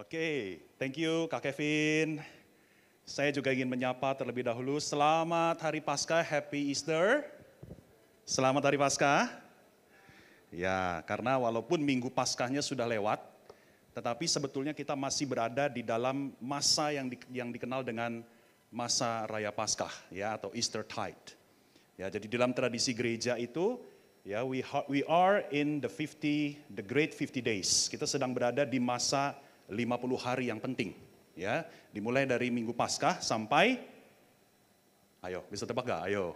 Oke, thank you Kak Kevin. Saya juga ingin menyapa terlebih dahulu. Selamat Hari Paskah, Happy Easter. Selamat Hari Paskah. Ya, karena walaupun Minggu Paskahnya sudah lewat, tetapi sebetulnya kita masih berada di dalam masa yang di, yang dikenal dengan masa Raya Paskah, ya atau Easter Tide. Ya, jadi dalam tradisi gereja itu, ya we we are in the 50 the great 50 days. Kita sedang berada di masa 50 hari yang penting, ya. Dimulai dari Minggu Paskah sampai Ayo, bisa tebak gak? Ayo.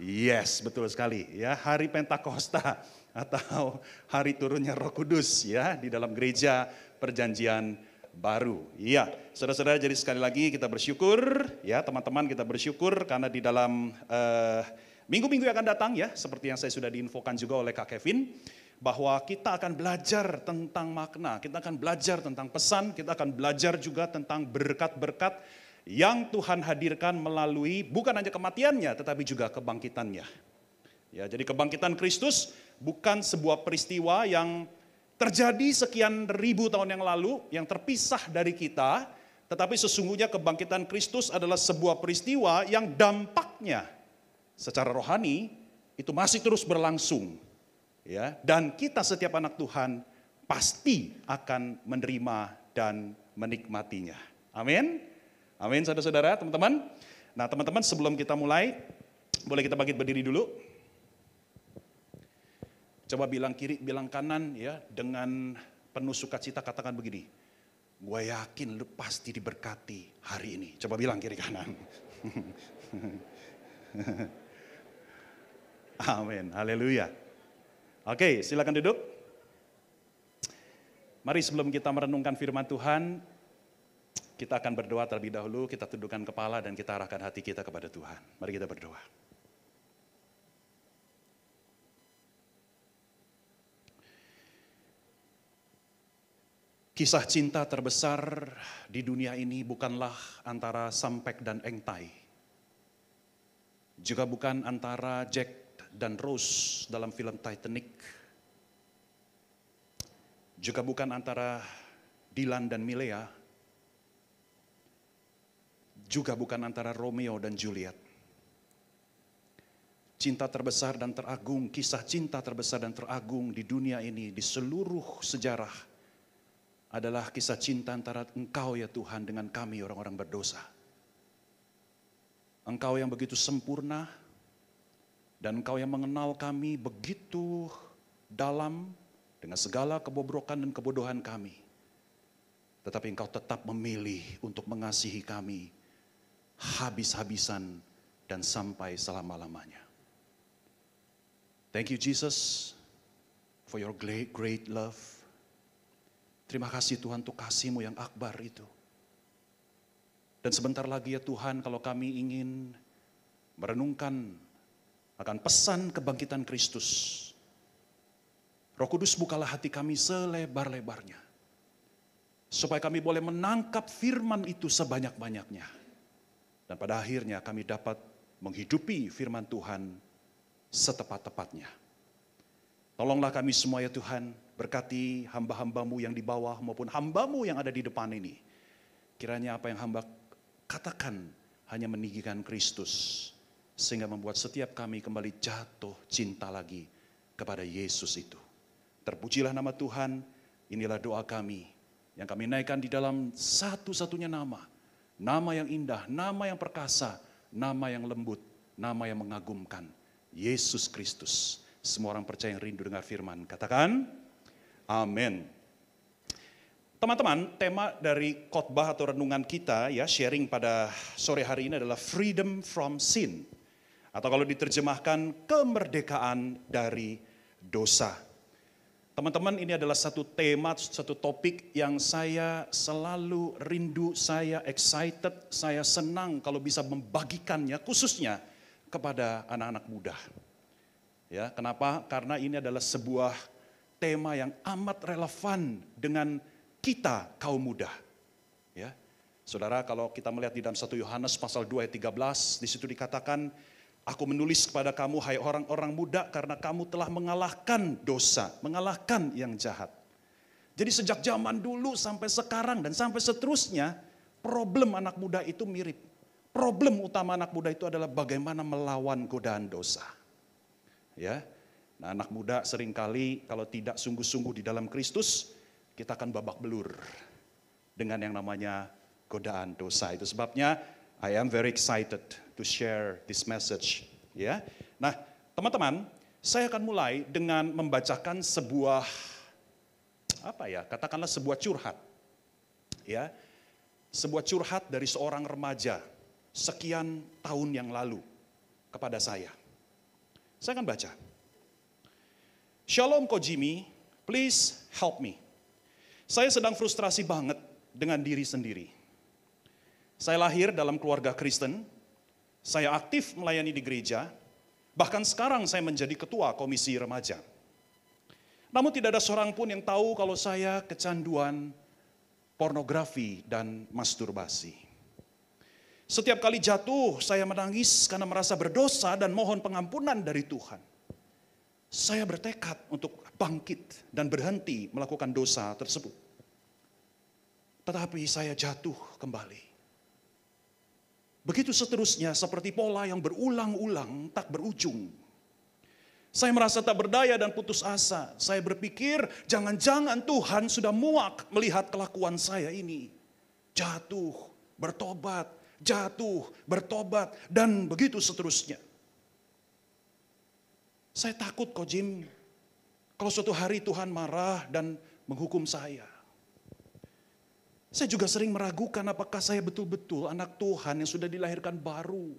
Yes, betul sekali. Ya, hari Pentakosta atau hari turunnya Roh Kudus ya di dalam gereja perjanjian baru. Iya, saudara-saudara jadi sekali lagi kita bersyukur ya teman-teman kita bersyukur karena di dalam uh, minggu-minggu yang akan datang ya seperti yang saya sudah diinfokan juga oleh Kak Kevin bahwa kita akan belajar tentang makna, kita akan belajar tentang pesan, kita akan belajar juga tentang berkat-berkat yang Tuhan hadirkan melalui bukan hanya kematiannya tetapi juga kebangkitannya. Ya, jadi kebangkitan Kristus bukan sebuah peristiwa yang terjadi sekian ribu tahun yang lalu yang terpisah dari kita, tetapi sesungguhnya kebangkitan Kristus adalah sebuah peristiwa yang dampaknya secara rohani itu masih terus berlangsung. Ya, dan kita setiap anak Tuhan pasti akan menerima dan menikmatinya. Amin. Amin saudara-saudara, teman-teman. Nah teman-teman sebelum kita mulai, boleh kita bangkit berdiri dulu. Coba bilang kiri, bilang kanan ya, dengan penuh sukacita katakan begini. Gue yakin lu pasti diberkati hari ini. Coba bilang kiri kanan. Amin, haleluya. Oke, silakan duduk. Mari sebelum kita merenungkan firman Tuhan, kita akan berdoa terlebih dahulu, kita tundukkan kepala dan kita arahkan hati kita kepada Tuhan. Mari kita berdoa. Kisah cinta terbesar di dunia ini bukanlah antara Sampek dan Engtai. Juga bukan antara Jack dan Rose dalam film Titanic. Juga bukan antara Dylan dan Milea juga bukan antara Romeo dan Juliet. Cinta terbesar dan teragung, kisah cinta terbesar dan teragung di dunia ini, di seluruh sejarah, adalah kisah cinta antara Engkau ya Tuhan dengan kami orang-orang berdosa. Engkau yang begitu sempurna, dan Engkau yang mengenal kami begitu dalam dengan segala kebobrokan dan kebodohan kami. Tetapi Engkau tetap memilih untuk mengasihi kami habis-habisan dan sampai selama-lamanya. Thank you Jesus for your great, great love. Terima kasih Tuhan untuk kasihmu yang akbar itu. Dan sebentar lagi ya Tuhan kalau kami ingin merenungkan akan pesan kebangkitan Kristus. Roh Kudus bukalah hati kami selebar-lebarnya. Supaya kami boleh menangkap firman itu sebanyak-banyaknya dan pada akhirnya kami dapat menghidupi firman Tuhan setepat-tepatnya. Tolonglah kami semua ya Tuhan, berkati hamba-hambamu yang di bawah maupun hambamu yang ada di depan ini. Kiranya apa yang hamba katakan hanya meninggikan Kristus. Sehingga membuat setiap kami kembali jatuh cinta lagi kepada Yesus itu. Terpujilah nama Tuhan, inilah doa kami yang kami naikkan di dalam satu-satunya nama Nama yang indah, nama yang perkasa, nama yang lembut, nama yang mengagumkan. Yesus Kristus. Semua orang percaya yang rindu dengar firman. Katakan, amin. Teman-teman, tema dari khotbah atau renungan kita ya sharing pada sore hari ini adalah freedom from sin. Atau kalau diterjemahkan kemerdekaan dari dosa. Teman-teman ini adalah satu tema, satu topik yang saya selalu rindu, saya excited, saya senang kalau bisa membagikannya khususnya kepada anak-anak muda. Ya, kenapa? Karena ini adalah sebuah tema yang amat relevan dengan kita kaum muda. Ya. Saudara, kalau kita melihat di dalam 1 Yohanes pasal 2 ayat 13, di situ dikatakan Aku menulis kepada kamu, hai orang-orang muda, karena kamu telah mengalahkan dosa, mengalahkan yang jahat. Jadi sejak zaman dulu sampai sekarang dan sampai seterusnya, problem anak muda itu mirip. Problem utama anak muda itu adalah bagaimana melawan godaan dosa. Ya, nah anak muda sering kali kalau tidak sungguh-sungguh di dalam Kristus, kita akan babak belur dengan yang namanya godaan dosa. Itu sebabnya I am very excited to share this message. Ya, nah teman-teman, saya akan mulai dengan membacakan sebuah apa ya, katakanlah sebuah curhat. Ya. Sebuah curhat dari seorang remaja sekian tahun yang lalu kepada saya. Saya akan baca. Shalom Kojimi, please help me. Saya sedang frustrasi banget dengan diri sendiri. Saya lahir dalam keluarga Kristen, saya aktif melayani di gereja, Bahkan sekarang saya menjadi ketua komisi remaja. Namun tidak ada seorang pun yang tahu kalau saya kecanduan pornografi dan masturbasi. Setiap kali jatuh, saya menangis karena merasa berdosa dan mohon pengampunan dari Tuhan. Saya bertekad untuk bangkit dan berhenti melakukan dosa tersebut. Tetapi saya jatuh kembali. Begitu seterusnya seperti pola yang berulang-ulang tak berujung. Saya merasa tak berdaya dan putus asa. Saya berpikir jangan-jangan Tuhan sudah muak melihat kelakuan saya ini. Jatuh, bertobat, jatuh, bertobat, dan begitu seterusnya. Saya takut kok Jim, kalau suatu hari Tuhan marah dan menghukum saya. Saya juga sering meragukan apakah saya betul-betul anak Tuhan yang sudah dilahirkan baru.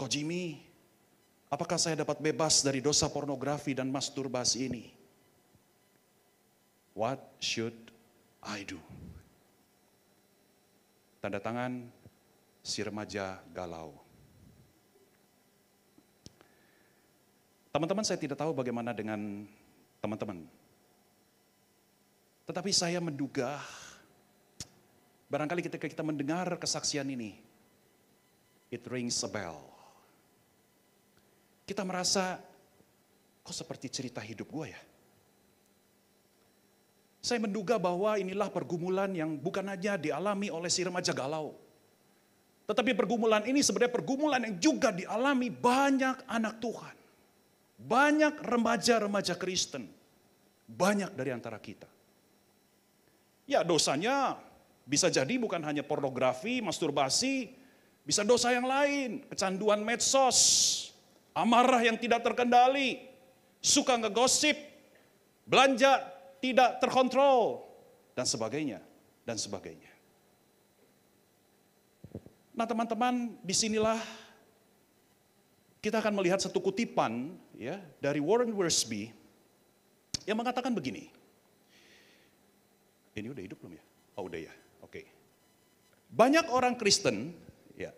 Kok Jimmy, apakah saya dapat bebas dari dosa pornografi dan masturbasi ini? What should I do? Tanda tangan si remaja galau. Teman-teman saya tidak tahu bagaimana dengan teman-teman tetapi saya menduga, barangkali ketika kita mendengar kesaksian ini, it rings a bell. Kita merasa, kok seperti cerita hidup gue ya? Saya menduga bahwa inilah pergumulan yang bukan hanya dialami oleh si remaja galau. Tetapi pergumulan ini sebenarnya pergumulan yang juga dialami banyak anak Tuhan. Banyak remaja-remaja Kristen. Banyak dari antara kita. Ya dosanya bisa jadi bukan hanya pornografi, masturbasi, bisa dosa yang lain, kecanduan medsos, amarah yang tidak terkendali, suka ngegosip, belanja tidak terkontrol, dan sebagainya, dan sebagainya. Nah teman-teman, di sinilah kita akan melihat satu kutipan ya dari Warren Wiersbe yang mengatakan begini. Ini udah hidup belum ya? Oh udah ya, oke. Banyak orang Kristen, ya.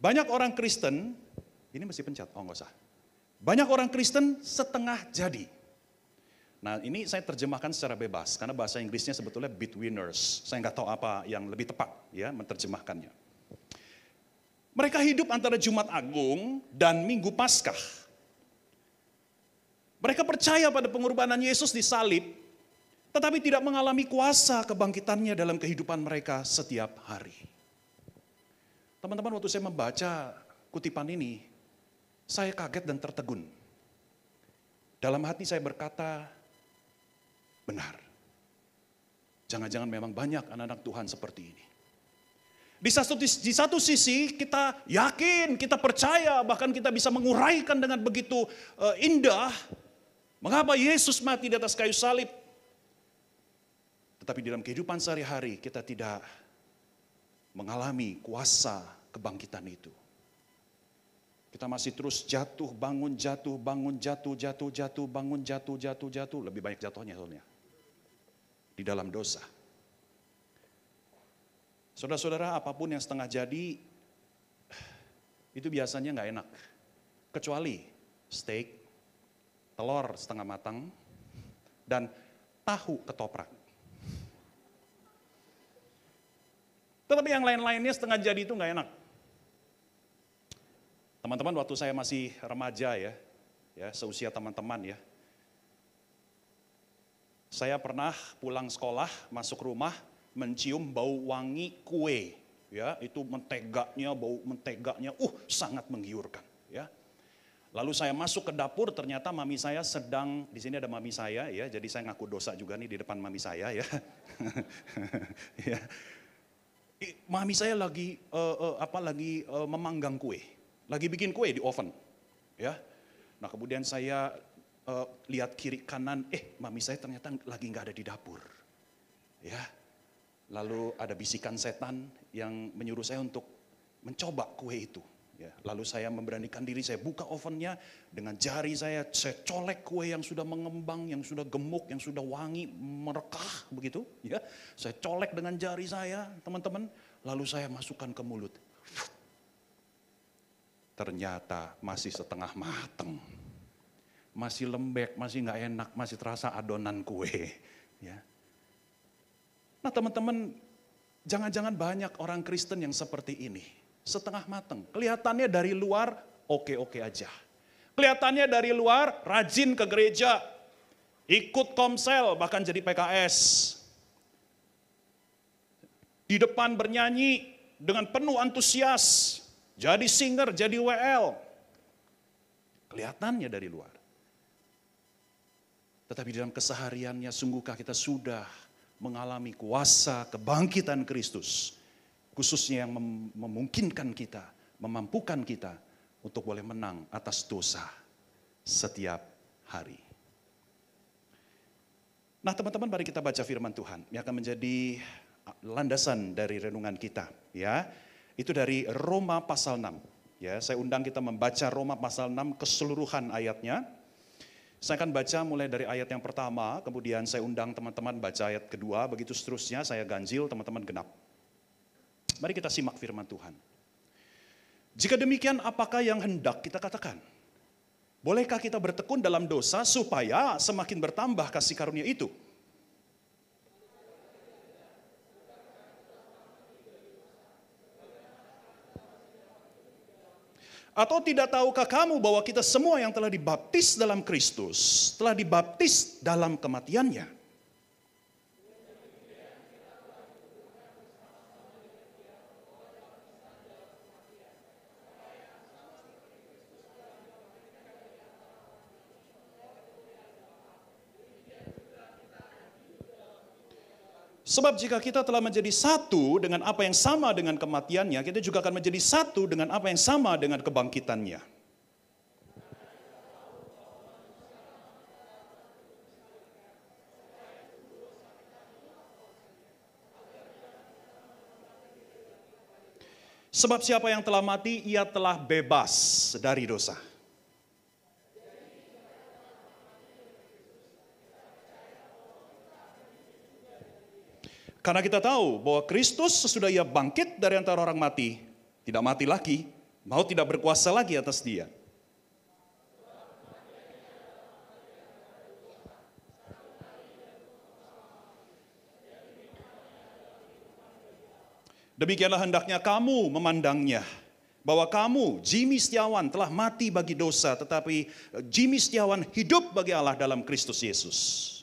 Banyak orang Kristen, ini mesti pencet, oh nggak usah. Banyak orang Kristen setengah jadi. Nah ini saya terjemahkan secara bebas, karena bahasa Inggrisnya sebetulnya betweeners. Saya nggak tahu apa yang lebih tepat ya menerjemahkannya. Mereka hidup antara Jumat Agung dan Minggu Paskah. Mereka percaya pada pengorbanan Yesus di salib, tetapi tidak mengalami kuasa kebangkitannya dalam kehidupan mereka setiap hari. Teman-teman, waktu saya membaca kutipan ini, saya kaget dan tertegun. Dalam hati saya berkata, benar. Jangan-jangan memang banyak anak-anak Tuhan seperti ini. Di satu, di satu sisi kita yakin, kita percaya, bahkan kita bisa menguraikan dengan begitu uh, indah. Mengapa Yesus mati di atas kayu salib? Tetapi dalam kehidupan sehari-hari kita tidak mengalami kuasa kebangkitan itu. Kita masih terus jatuh, bangun, jatuh, bangun, jatuh, jatuh, jatuh, bangun, jatuh, jatuh, jatuh. Lebih banyak jatuhnya soalnya. Di dalam dosa. Saudara-saudara, apa pun yang setengah jadi, itu biasanya nggak enak. Kecuali steak, telur setengah matang, dan tahu ketoprak. Tetapi yang lain-lainnya setengah jadi itu nggak enak. Teman-teman waktu saya masih remaja ya, ya seusia teman-teman ya. Saya pernah pulang sekolah, masuk rumah, mencium bau wangi kue. Ya, itu mentegaknya, bau mentegaknya, uh sangat menggiurkan. Ya, Lalu saya masuk ke dapur, ternyata mami saya sedang di sini ada mami saya ya, jadi saya ngaku dosa juga nih di depan mami saya ya. ya. Mami saya lagi uh, uh, apa lagi uh, memanggang kue, lagi bikin kue di oven, ya. Nah kemudian saya uh, lihat kiri kanan, eh mami saya ternyata lagi nggak ada di dapur, ya. Lalu ada bisikan setan yang menyuruh saya untuk mencoba kue itu. Ya, lalu saya memberanikan diri, saya buka ovennya dengan jari saya, saya colek kue yang sudah mengembang, yang sudah gemuk, yang sudah wangi, merekah begitu. Ya, saya colek dengan jari saya, teman-teman. Lalu saya masukkan ke mulut. Ternyata masih setengah mateng, masih lembek, masih nggak enak, masih terasa adonan kue. Ya. Nah teman-teman, jangan-jangan banyak orang Kristen yang seperti ini setengah mateng. Kelihatannya dari luar oke-oke aja. Kelihatannya dari luar rajin ke gereja, ikut komsel, bahkan jadi PKS. Di depan bernyanyi dengan penuh antusias, jadi singer, jadi WL. Kelihatannya dari luar. Tetapi dalam kesehariannya sungguhkah kita sudah mengalami kuasa kebangkitan Kristus khususnya yang memungkinkan kita, memampukan kita untuk boleh menang atas dosa setiap hari. Nah teman-teman mari kita baca firman Tuhan yang akan menjadi landasan dari renungan kita ya. Itu dari Roma pasal 6. Ya, saya undang kita membaca Roma pasal 6 keseluruhan ayatnya. Saya akan baca mulai dari ayat yang pertama, kemudian saya undang teman-teman baca ayat kedua, begitu seterusnya saya ganjil, teman-teman genap. Mari kita simak firman Tuhan. Jika demikian apakah yang hendak kita katakan? Bolehkah kita bertekun dalam dosa supaya semakin bertambah kasih karunia itu? Atau tidak tahukah kamu bahwa kita semua yang telah dibaptis dalam Kristus, telah dibaptis dalam kematiannya? Sebab jika kita telah menjadi satu dengan apa yang sama dengan kematiannya, kita juga akan menjadi satu dengan apa yang sama dengan kebangkitannya. Sebab siapa yang telah mati, ia telah bebas dari dosa. Karena kita tahu bahwa Kristus sesudah ia bangkit dari antara orang mati, tidak mati lagi, mau tidak berkuasa lagi atas dia. Demikianlah hendaknya kamu memandangnya. Bahwa kamu, Jimmy Setiawan, telah mati bagi dosa, tetapi Jimmy Setiawan hidup bagi Allah dalam Kristus Yesus.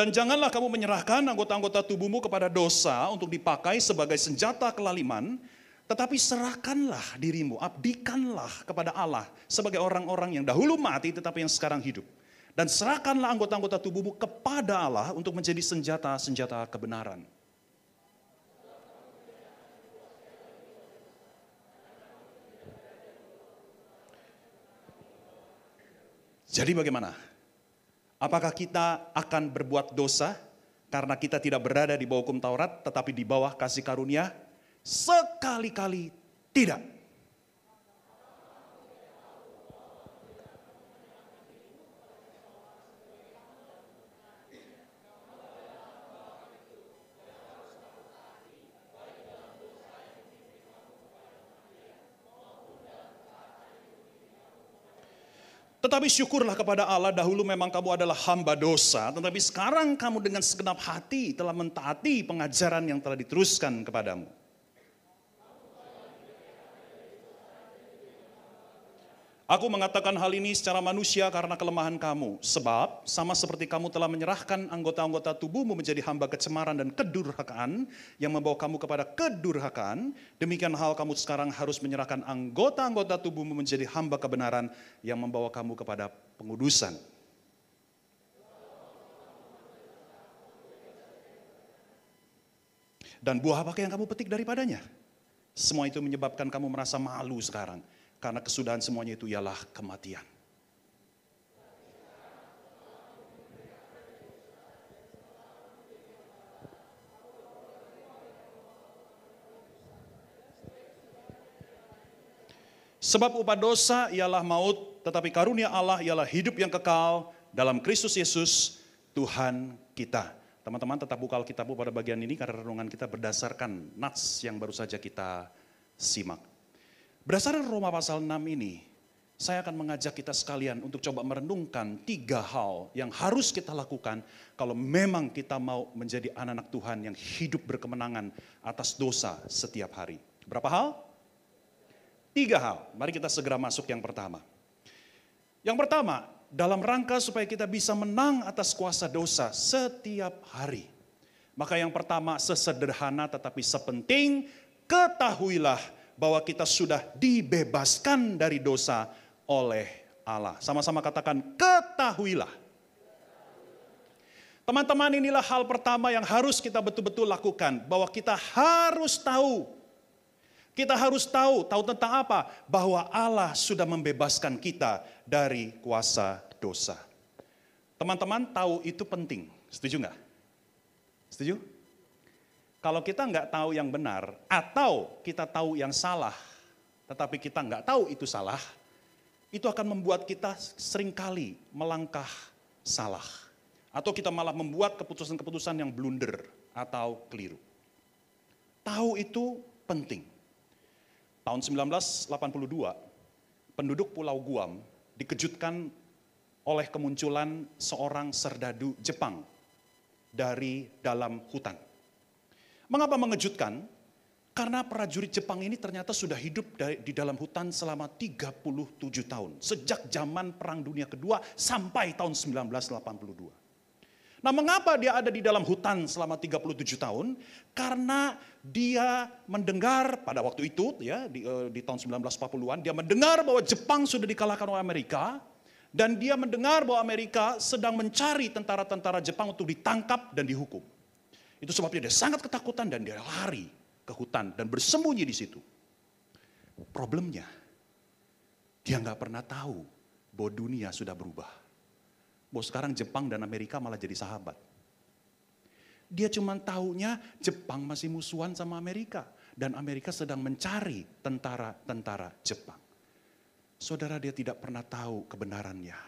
Dan janganlah kamu menyerahkan anggota-anggota tubuhmu kepada dosa untuk dipakai sebagai senjata kelaliman, tetapi serahkanlah dirimu, abdikanlah kepada Allah sebagai orang-orang yang dahulu mati tetapi yang sekarang hidup. Dan serahkanlah anggota-anggota tubuhmu kepada Allah untuk menjadi senjata-senjata kebenaran. Jadi bagaimana? Apakah kita akan berbuat dosa karena kita tidak berada di bawah hukum Taurat tetapi di bawah kasih karunia? Sekali-kali tidak. Tetapi syukurlah kepada Allah dahulu memang kamu adalah hamba dosa, tetapi sekarang kamu dengan segenap hati telah mentaati pengajaran yang telah diteruskan kepadamu. Aku mengatakan hal ini secara manusia karena kelemahan kamu. Sebab sama seperti kamu telah menyerahkan anggota-anggota tubuhmu menjadi hamba kecemaran dan kedurhakaan yang membawa kamu kepada kedurhakaan, demikian hal kamu sekarang harus menyerahkan anggota-anggota tubuhmu menjadi hamba kebenaran yang membawa kamu kepada pengudusan. Dan buah apa yang kamu petik daripadanya? Semua itu menyebabkan kamu merasa malu sekarang karena kesudahan semuanya itu ialah kematian. Sebab upah dosa ialah maut, tetapi karunia Allah ialah hidup yang kekal dalam Kristus Yesus, Tuhan kita. Teman-teman tetap buka Alkitabmu pada bagian ini karena renungan kita berdasarkan nats yang baru saja kita simak. Berdasarkan Roma pasal 6 ini, saya akan mengajak kita sekalian untuk coba merenungkan tiga hal yang harus kita lakukan kalau memang kita mau menjadi anak-anak Tuhan yang hidup berkemenangan atas dosa setiap hari. Berapa hal? Tiga hal. Mari kita segera masuk yang pertama. Yang pertama, dalam rangka supaya kita bisa menang atas kuasa dosa setiap hari. Maka yang pertama sesederhana tetapi sepenting, ketahuilah bahwa kita sudah dibebaskan dari dosa oleh Allah. Sama-sama katakan ketahuilah. Teman-teman inilah hal pertama yang harus kita betul-betul lakukan. Bahwa kita harus tahu. Kita harus tahu, tahu tentang apa? Bahwa Allah sudah membebaskan kita dari kuasa dosa. Teman-teman tahu itu penting, setuju nggak? Setuju? Kalau kita nggak tahu yang benar atau kita tahu yang salah, tetapi kita nggak tahu itu salah, itu akan membuat kita sering kali melangkah salah. Atau kita malah membuat keputusan-keputusan yang blunder atau keliru. Tahu itu penting. Tahun 1982, penduduk Pulau Guam dikejutkan oleh kemunculan seorang serdadu Jepang dari dalam hutan. Mengapa mengejutkan? Karena prajurit Jepang ini ternyata sudah hidup di dalam hutan selama 37 tahun. Sejak zaman Perang Dunia Kedua sampai tahun 1982. Nah mengapa dia ada di dalam hutan selama 37 tahun? Karena dia mendengar pada waktu itu ya di, eh, di tahun 1940-an dia mendengar bahwa Jepang sudah dikalahkan oleh Amerika dan dia mendengar bahwa Amerika sedang mencari tentara-tentara Jepang untuk ditangkap dan dihukum. Itu sebabnya dia sangat ketakutan dan dia lari ke hutan dan bersembunyi di situ. Problemnya, dia nggak pernah tahu bahwa dunia sudah berubah. Bahwa sekarang Jepang dan Amerika malah jadi sahabat. Dia cuma tahunya Jepang masih musuhan sama Amerika. Dan Amerika sedang mencari tentara-tentara Jepang. Saudara dia tidak pernah tahu kebenarannya.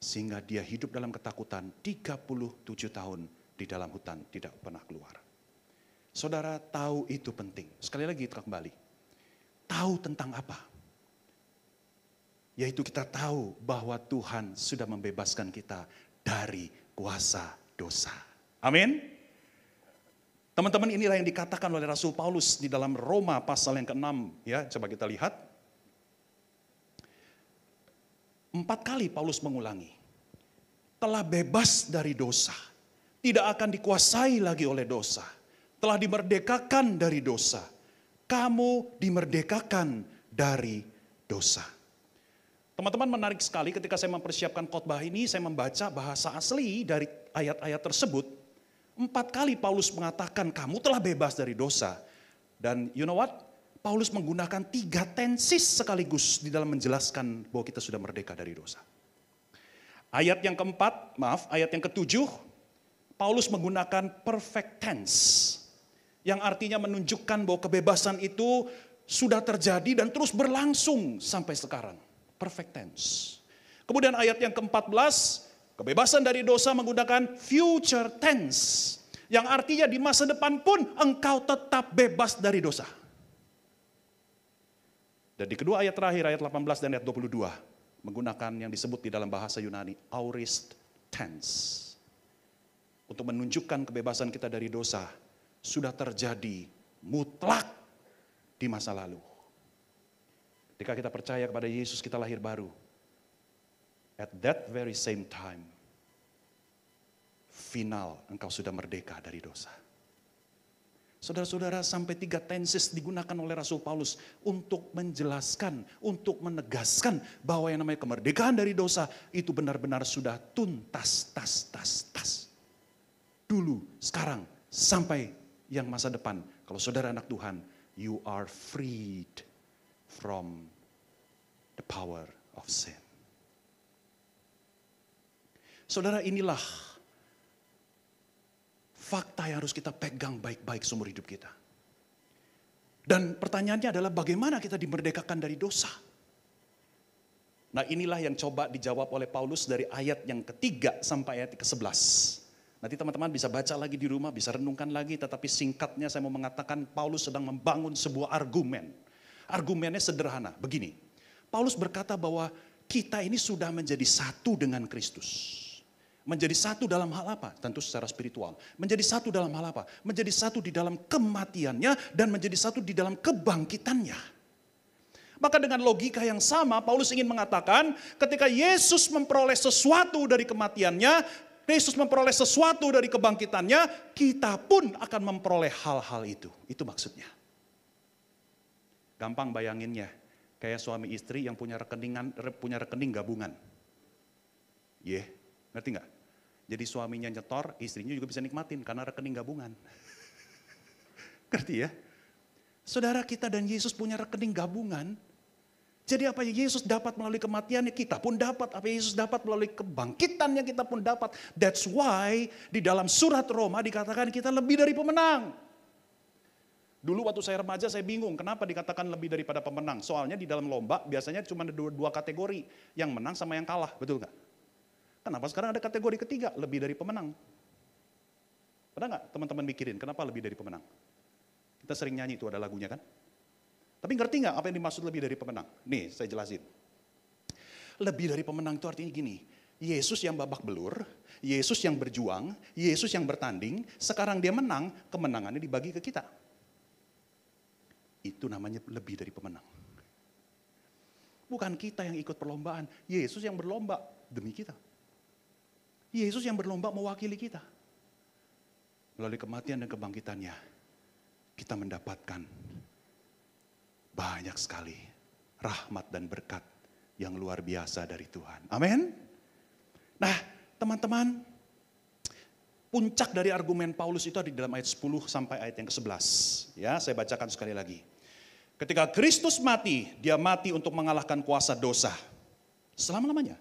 Sehingga dia hidup dalam ketakutan 37 tahun di dalam hutan tidak pernah keluar. Saudara tahu itu penting. Sekali lagi kembali. Tahu tentang apa? Yaitu kita tahu bahwa Tuhan sudah membebaskan kita dari kuasa dosa. Amin. Teman-teman inilah yang dikatakan oleh Rasul Paulus di dalam Roma pasal yang ke-6 ya, coba kita lihat. Empat kali Paulus mengulangi. Telah bebas dari dosa tidak akan dikuasai lagi oleh dosa. Telah dimerdekakan dari dosa. Kamu dimerdekakan dari dosa. Teman-teman menarik sekali ketika saya mempersiapkan khotbah ini, saya membaca bahasa asli dari ayat-ayat tersebut. Empat kali Paulus mengatakan kamu telah bebas dari dosa. Dan you know what? Paulus menggunakan tiga tensis sekaligus di dalam menjelaskan bahwa kita sudah merdeka dari dosa. Ayat yang keempat, maaf, ayat yang ketujuh, Paulus menggunakan perfect tense yang artinya menunjukkan bahwa kebebasan itu sudah terjadi dan terus berlangsung sampai sekarang. Perfect tense. Kemudian ayat yang ke-14, kebebasan dari dosa menggunakan future tense. Yang artinya di masa depan pun engkau tetap bebas dari dosa. Dan di kedua ayat terakhir, ayat 18 dan ayat 22, menggunakan yang disebut di dalam bahasa Yunani, aorist tense untuk menunjukkan kebebasan kita dari dosa sudah terjadi mutlak di masa lalu. Ketika kita percaya kepada Yesus, kita lahir baru. At that very same time, final engkau sudah merdeka dari dosa. Saudara-saudara, sampai tiga tenses digunakan oleh Rasul Paulus untuk menjelaskan, untuk menegaskan bahwa yang namanya kemerdekaan dari dosa itu benar-benar sudah tuntas, tas, tas, tas. Dulu, sekarang, sampai yang masa depan. Kalau saudara anak Tuhan, you are freed from the power of sin. Saudara, inilah fakta yang harus kita pegang baik-baik seumur hidup kita. Dan pertanyaannya adalah bagaimana kita dimerdekakan dari dosa? Nah inilah yang coba dijawab oleh Paulus dari ayat yang ketiga sampai ayat ke-11. Nanti teman-teman bisa baca lagi di rumah, bisa renungkan lagi, tetapi singkatnya saya mau mengatakan Paulus sedang membangun sebuah argumen. Argumennya sederhana, begini. Paulus berkata bahwa kita ini sudah menjadi satu dengan Kristus. Menjadi satu dalam hal apa? Tentu secara spiritual. Menjadi satu dalam hal apa? Menjadi satu di dalam kematiannya dan menjadi satu di dalam kebangkitannya. Maka dengan logika yang sama Paulus ingin mengatakan ketika Yesus memperoleh sesuatu dari kematiannya, Yesus memperoleh sesuatu dari kebangkitannya, kita pun akan memperoleh hal-hal itu. Itu maksudnya. Gampang bayanginnya, kayak suami istri yang punya rekeningan punya rekening gabungan. Ye, yeah, ngerti nggak? Jadi suaminya nyetor, istrinya juga bisa nikmatin karena rekening gabungan. Ngerti ya? Saudara kita dan Yesus punya rekening gabungan. Jadi apa yang Yesus dapat melalui kematiannya kita pun dapat. Apa yang Yesus dapat melalui kebangkitannya kita pun dapat. That's why di dalam surat Roma dikatakan kita lebih dari pemenang. Dulu waktu saya remaja saya bingung kenapa dikatakan lebih daripada pemenang. Soalnya di dalam lomba biasanya cuma ada dua, dua kategori. Yang menang sama yang kalah, betul nggak? Kenapa sekarang ada kategori ketiga, lebih dari pemenang? Pernah nggak teman-teman mikirin kenapa lebih dari pemenang? Kita sering nyanyi itu ada lagunya kan? Tapi ngerti nggak apa yang dimaksud lebih dari pemenang? Nih saya jelasin. Lebih dari pemenang itu artinya gini, Yesus yang babak belur, Yesus yang berjuang, Yesus yang bertanding, sekarang dia menang, kemenangannya dibagi ke kita. Itu namanya lebih dari pemenang. Bukan kita yang ikut perlombaan, Yesus yang berlomba demi kita. Yesus yang berlomba mewakili kita. Melalui kematian dan kebangkitannya, kita mendapatkan banyak sekali rahmat dan berkat yang luar biasa dari Tuhan. Amin. Nah, teman-teman, puncak dari argumen Paulus itu ada di dalam ayat 10 sampai ayat yang ke-11. Ya, saya bacakan sekali lagi. Ketika Kristus mati, dia mati untuk mengalahkan kuasa dosa. Selama-lamanya.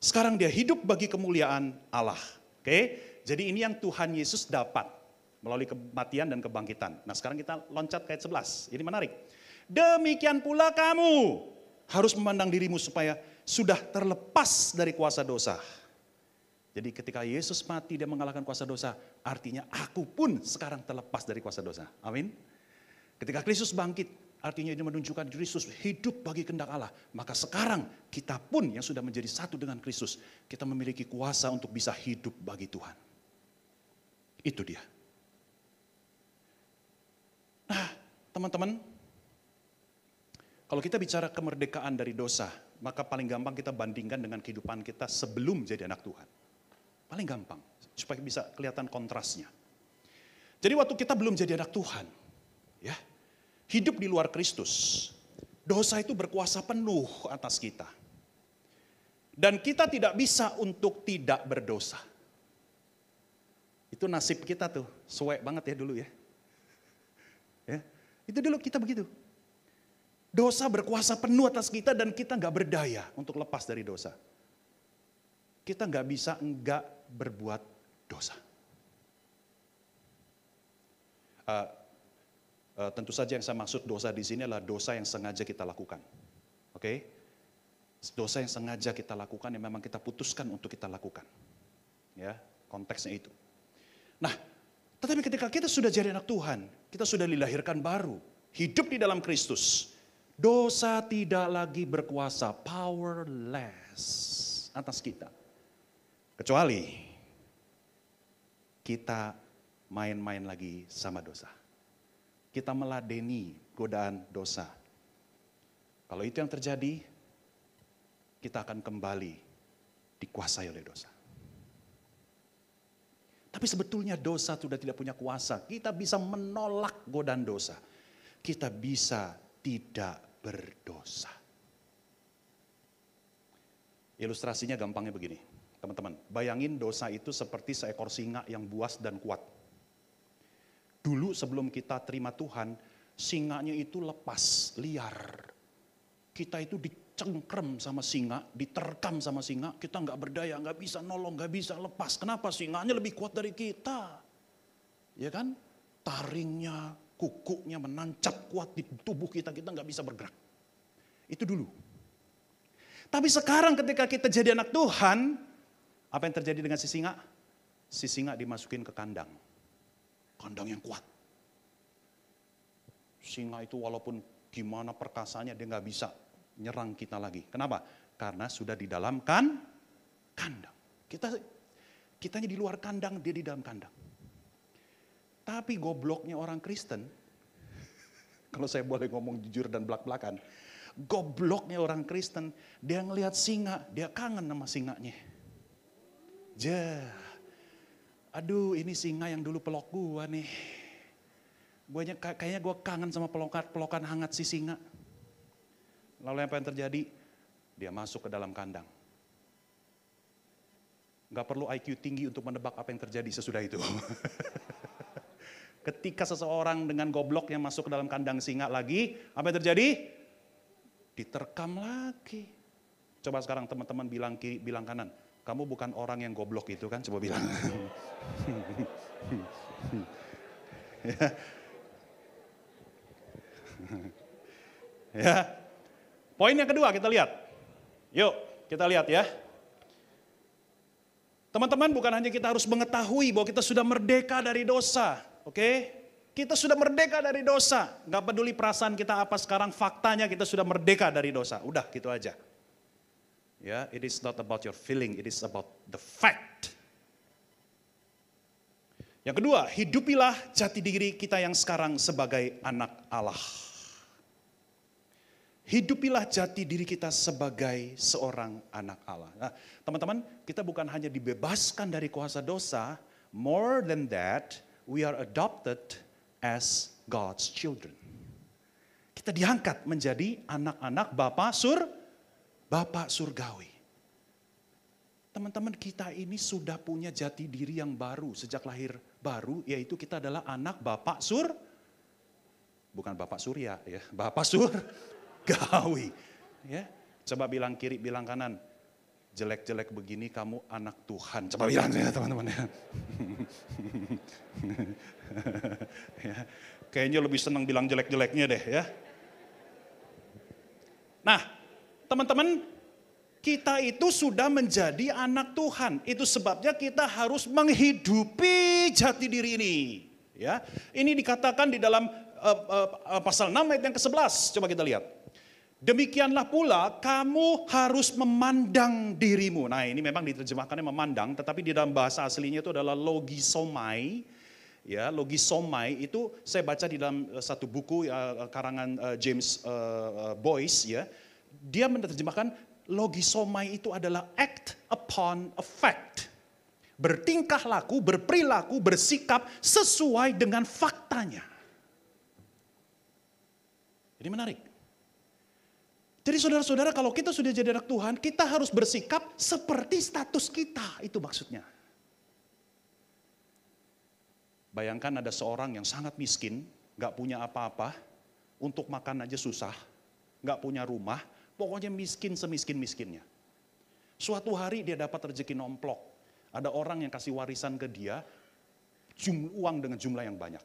Sekarang dia hidup bagi kemuliaan Allah. Oke, jadi ini yang Tuhan Yesus dapat melalui kematian dan kebangkitan. Nah sekarang kita loncat ke ayat 11, ini menarik. Demikian pula kamu harus memandang dirimu supaya sudah terlepas dari kuasa dosa. Jadi ketika Yesus mati dia mengalahkan kuasa dosa, artinya aku pun sekarang terlepas dari kuasa dosa. Amin. Ketika Kristus bangkit, Artinya ini menunjukkan Kristus hidup bagi kendak Allah. Maka sekarang kita pun yang sudah menjadi satu dengan Kristus, kita memiliki kuasa untuk bisa hidup bagi Tuhan. Itu dia. Nah, teman-teman, kalau kita bicara kemerdekaan dari dosa, maka paling gampang kita bandingkan dengan kehidupan kita sebelum jadi anak Tuhan. Paling gampang, supaya bisa kelihatan kontrasnya. Jadi waktu kita belum jadi anak Tuhan, ya, hidup di luar Kristus, dosa itu berkuasa penuh atas kita. Dan kita tidak bisa untuk tidak berdosa. Itu nasib kita tuh, suwe banget ya dulu ya. ya. Itu dulu kita begitu. Dosa berkuasa penuh atas kita dan kita nggak berdaya untuk lepas dari dosa. Kita nggak bisa enggak berbuat dosa. Uh, Uh, tentu saja yang saya maksud dosa di sini adalah dosa yang sengaja kita lakukan. Oke? Okay? Dosa yang sengaja kita lakukan yang memang kita putuskan untuk kita lakukan. Ya, konteksnya itu. Nah, tetapi ketika kita sudah jadi anak Tuhan, kita sudah dilahirkan baru, hidup di dalam Kristus. Dosa tidak lagi berkuasa, powerless atas kita. Kecuali kita main-main lagi sama dosa kita meladeni godaan dosa. Kalau itu yang terjadi, kita akan kembali dikuasai oleh dosa. Tapi sebetulnya dosa sudah tidak punya kuasa. Kita bisa menolak godaan dosa. Kita bisa tidak berdosa. Ilustrasinya gampangnya begini, teman-teman. Bayangin dosa itu seperti seekor singa yang buas dan kuat. Dulu sebelum kita terima Tuhan, singanya itu lepas, liar. Kita itu dicengkrem sama singa, diterkam sama singa, kita nggak berdaya, nggak bisa nolong, nggak bisa lepas. Kenapa? Singanya lebih kuat dari kita. Ya kan? Taringnya, kukunya menancap kuat di tubuh kita, kita nggak bisa bergerak. Itu dulu. Tapi sekarang ketika kita jadi anak Tuhan, apa yang terjadi dengan si singa? Si singa dimasukin ke kandang. Kandang yang kuat. Singa itu walaupun gimana perkasanya dia nggak bisa nyerang kita lagi. Kenapa? Karena sudah di dalam kan kandang. Kita kitanya di luar kandang, dia di dalam kandang. Tapi gobloknya orang Kristen, kalau saya boleh ngomong jujur dan belak-belakan, Gobloknya orang Kristen, dia ngelihat singa, dia kangen sama singanya. Ja, aduh ini singa yang dulu pelok gua nih. Guanya, kayaknya gua kangen sama pelokan, pelokan hangat si singa. Lalu apa yang terjadi? Dia masuk ke dalam kandang. Gak perlu IQ tinggi untuk menebak apa yang terjadi sesudah itu. Ketika seseorang dengan goblok yang masuk ke dalam kandang singa lagi, apa yang terjadi? diterkam lagi. Coba sekarang teman-teman bilang kiri, bilang kanan. Kamu bukan orang yang goblok itu kan? Coba bilang. ya. ya. Poin yang kedua kita lihat. Yuk, kita lihat ya. Teman-teman bukan hanya kita harus mengetahui bahwa kita sudah merdeka dari dosa. Oke, okay? Kita sudah merdeka dari dosa. Gak peduli perasaan kita apa sekarang, faktanya kita sudah merdeka dari dosa. Udah gitu aja. Ya, it is not about your feeling, it is about the fact. Yang kedua, hidupilah jati diri kita yang sekarang sebagai anak Allah. Hidupilah jati diri kita sebagai seorang anak Allah. Nah, teman-teman, kita bukan hanya dibebaskan dari kuasa dosa, more than that, we are adopted as God's children. Kita diangkat menjadi anak-anak Bapak Sur, Bapak Surgawi. Teman-teman kita ini sudah punya jati diri yang baru sejak lahir baru, yaitu kita adalah anak Bapak Sur, bukan Bapak Surya ya, Bapak Sur Gawi. Ya, coba bilang kiri, bilang kanan. Jelek-jelek begini kamu anak Tuhan. Coba bilang ya teman-teman ya. ya. Kayaknya lebih senang bilang jelek-jeleknya deh ya. Nah, teman-teman, kita itu sudah menjadi anak Tuhan. Itu sebabnya kita harus menghidupi jati diri ini. Ya, ini dikatakan di dalam uh, uh, pasal 6 ayat yang ke-11. Coba kita lihat. Demikianlah pula kamu harus memandang dirimu. Nah ini memang diterjemahkannya memandang, tetapi di dalam bahasa aslinya itu adalah logisomai. Ya logisomai itu saya baca di dalam eh, satu buku ya, karangan James uh, Boyce ya. Dia menerjemahkan logisomai itu adalah act upon a fact. Bertingkah laku berperilaku bersikap sesuai dengan faktanya. Ini menarik jadi saudara-saudara kalau kita sudah jadi anak Tuhan kita harus bersikap seperti status kita itu maksudnya Bayangkan ada seorang yang sangat miskin, gak punya apa-apa, untuk makan aja susah, gak punya rumah, pokoknya miskin semiskin-miskinnya. Suatu hari dia dapat rezeki nomplok. Ada orang yang kasih warisan ke dia, jumlah uang dengan jumlah yang banyak.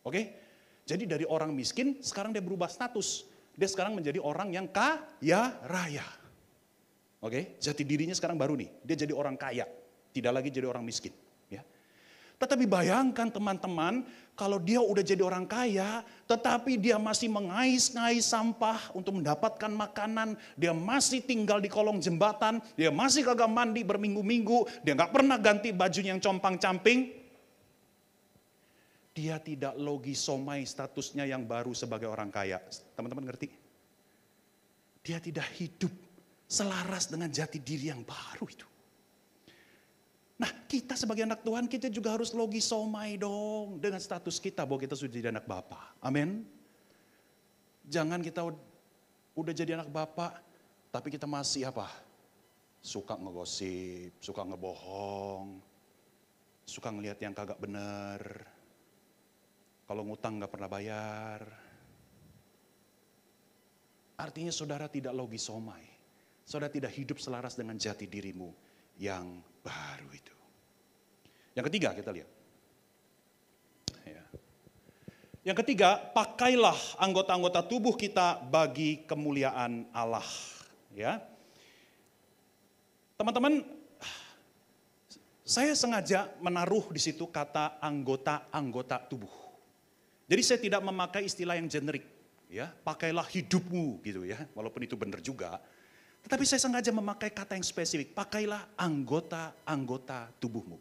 Oke? Jadi dari orang miskin, sekarang dia berubah status. Dia sekarang menjadi orang yang kaya raya. Oke? Jati dirinya sekarang baru nih. Dia jadi orang kaya. Tidak lagi jadi orang miskin. Tetapi bayangkan teman-teman, kalau dia udah jadi orang kaya, tetapi dia masih mengais-ngais sampah untuk mendapatkan makanan, dia masih tinggal di kolong jembatan, dia masih kagak mandi berminggu-minggu, dia nggak pernah ganti bajunya yang compang-camping, dia tidak logisomai statusnya yang baru sebagai orang kaya. Teman-teman ngerti? Dia tidak hidup selaras dengan jati diri yang baru itu. Nah kita sebagai anak Tuhan kita juga harus logisomai dong dengan status kita bahwa kita sudah jadi anak Bapak. Amin. Jangan kita udah jadi anak Bapak tapi kita masih apa? Suka ngegosip, suka ngebohong, suka ngelihat yang kagak bener. Kalau ngutang nggak pernah bayar. Artinya saudara tidak logisomai. Saudara tidak hidup selaras dengan jati dirimu yang baru itu. Yang ketiga kita lihat. Ya. Yang ketiga, pakailah anggota-anggota tubuh kita bagi kemuliaan Allah. Ya, teman-teman, saya sengaja menaruh di situ kata anggota-anggota tubuh. Jadi saya tidak memakai istilah yang generik, ya, pakailah hidupmu gitu ya, walaupun itu benar juga. Tetapi saya sengaja memakai kata yang spesifik, pakailah anggota-anggota tubuhmu.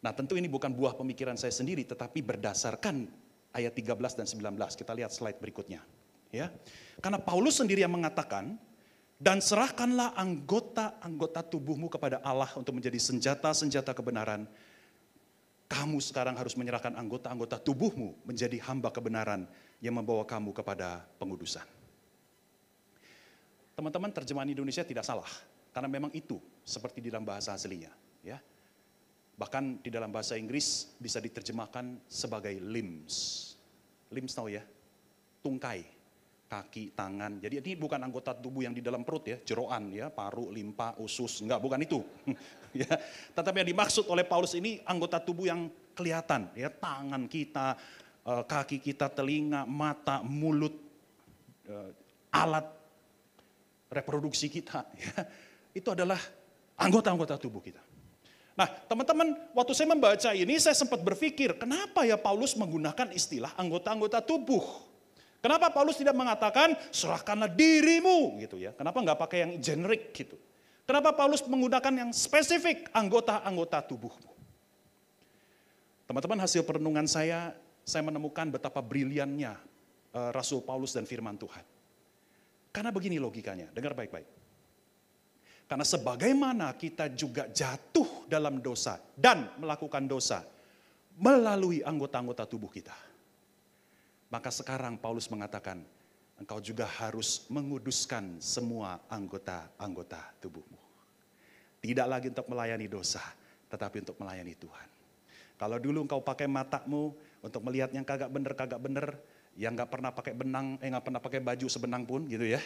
Nah tentu ini bukan buah pemikiran saya sendiri, tetapi berdasarkan ayat 13 dan 19. Kita lihat slide berikutnya. Ya, Karena Paulus sendiri yang mengatakan, dan serahkanlah anggota-anggota tubuhmu kepada Allah untuk menjadi senjata-senjata kebenaran. Kamu sekarang harus menyerahkan anggota-anggota tubuhmu menjadi hamba kebenaran yang membawa kamu kepada pengudusan. Teman-teman terjemahan Indonesia tidak salah, karena memang itu seperti di dalam bahasa aslinya. Ya. Bahkan di dalam bahasa Inggris bisa diterjemahkan sebagai limbs. Limbs tahu ya? Tungkai, kaki, tangan. Jadi ini bukan anggota tubuh yang di dalam perut ya, jeroan ya, paru, limpa, usus, enggak, bukan itu. ya. Tetapi yang dimaksud oleh Paulus ini anggota tubuh yang kelihatan ya, tangan kita, eh, kaki kita, telinga, mata, mulut, eh, alat reproduksi kita, ya, itu adalah anggota-anggota tubuh kita. Nah, teman-teman, waktu saya membaca ini saya sempat berpikir, kenapa ya Paulus menggunakan istilah anggota-anggota tubuh? Kenapa Paulus tidak mengatakan serahkanlah dirimu gitu ya? Kenapa nggak pakai yang generik gitu? Kenapa Paulus menggunakan yang spesifik anggota-anggota tubuhmu? Teman-teman, hasil perenungan saya, saya menemukan betapa briliannya uh, Rasul Paulus dan firman Tuhan. Karena begini logikanya, dengar baik-baik. Karena sebagaimana kita juga jatuh dalam dosa dan melakukan dosa melalui anggota-anggota tubuh kita. Maka sekarang Paulus mengatakan, engkau juga harus menguduskan semua anggota-anggota tubuhmu. Tidak lagi untuk melayani dosa, tetapi untuk melayani Tuhan. Kalau dulu engkau pakai matamu untuk melihat yang kagak bener, kagak bener, yang nggak pernah pakai benang, eh nggak pernah pakai baju sebenang pun gitu ya.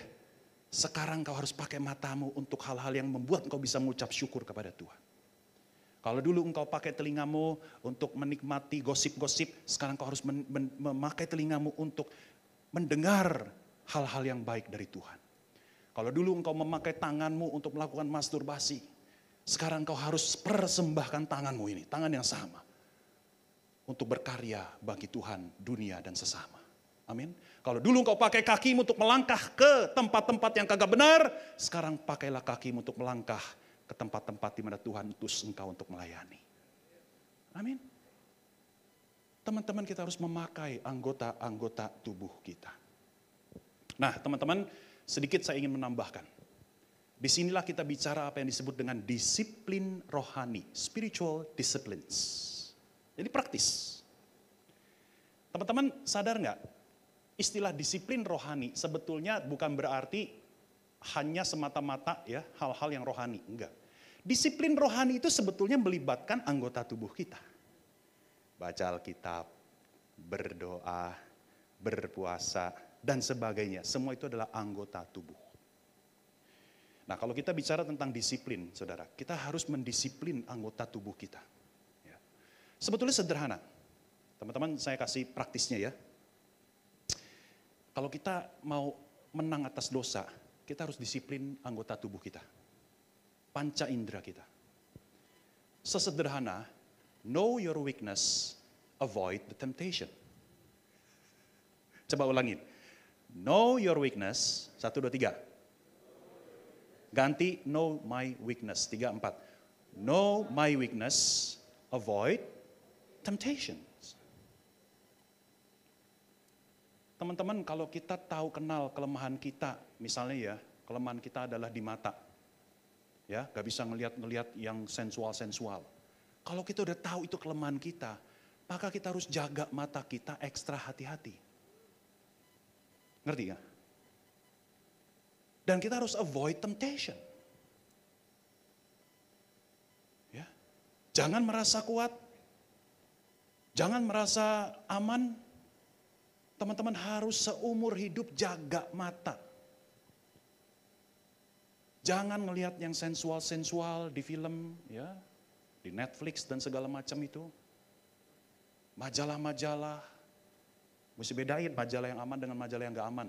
Sekarang kau harus pakai matamu untuk hal-hal yang membuat engkau bisa mengucap syukur kepada Tuhan. Kalau dulu engkau pakai telingamu untuk menikmati gosip-gosip, sekarang kau harus memakai telingamu untuk mendengar hal-hal yang baik dari Tuhan. Kalau dulu engkau memakai tanganmu untuk melakukan masturbasi, sekarang kau harus persembahkan tanganmu ini, tangan yang sama. Untuk berkarya bagi Tuhan, dunia, dan sesama. Amin. Kalau dulu engkau pakai kakimu untuk melangkah ke tempat-tempat yang kagak benar, sekarang pakailah kakimu untuk melangkah ke tempat-tempat di mana Tuhan utus engkau untuk melayani. Amin. Teman-teman kita harus memakai anggota-anggota tubuh kita. Nah teman-teman sedikit saya ingin menambahkan. Di sinilah kita bicara apa yang disebut dengan disiplin rohani, spiritual disciplines. Jadi praktis. Teman-teman sadar nggak istilah disiplin rohani sebetulnya bukan berarti hanya semata-mata ya hal-hal yang rohani, enggak. Disiplin rohani itu sebetulnya melibatkan anggota tubuh kita. Baca Alkitab, berdoa, berpuasa, dan sebagainya. Semua itu adalah anggota tubuh. Nah kalau kita bicara tentang disiplin, saudara, kita harus mendisiplin anggota tubuh kita. Ya. Sebetulnya sederhana. Teman-teman saya kasih praktisnya ya. Kalau kita mau menang atas dosa, kita harus disiplin anggota tubuh kita. Panca indera kita. Sesederhana, know your weakness, avoid the temptation. Coba ulangin. Know your weakness, satu, dua, tiga. Ganti know my weakness, tiga, empat. Know my weakness, avoid temptation. Teman-teman kalau kita tahu kenal kelemahan kita, misalnya ya, kelemahan kita adalah di mata. Ya, gak bisa ngelihat-ngelihat yang sensual-sensual. Kalau kita udah tahu itu kelemahan kita, maka kita harus jaga mata kita ekstra hati-hati. Ngerti gak? Dan kita harus avoid temptation. Ya. Jangan merasa kuat. Jangan merasa aman. Teman-teman harus seumur hidup jaga mata. Jangan ngelihat yang sensual-sensual di film, ya, di Netflix dan segala macam itu. Majalah-majalah, mesti bedain majalah yang aman dengan majalah yang gak aman.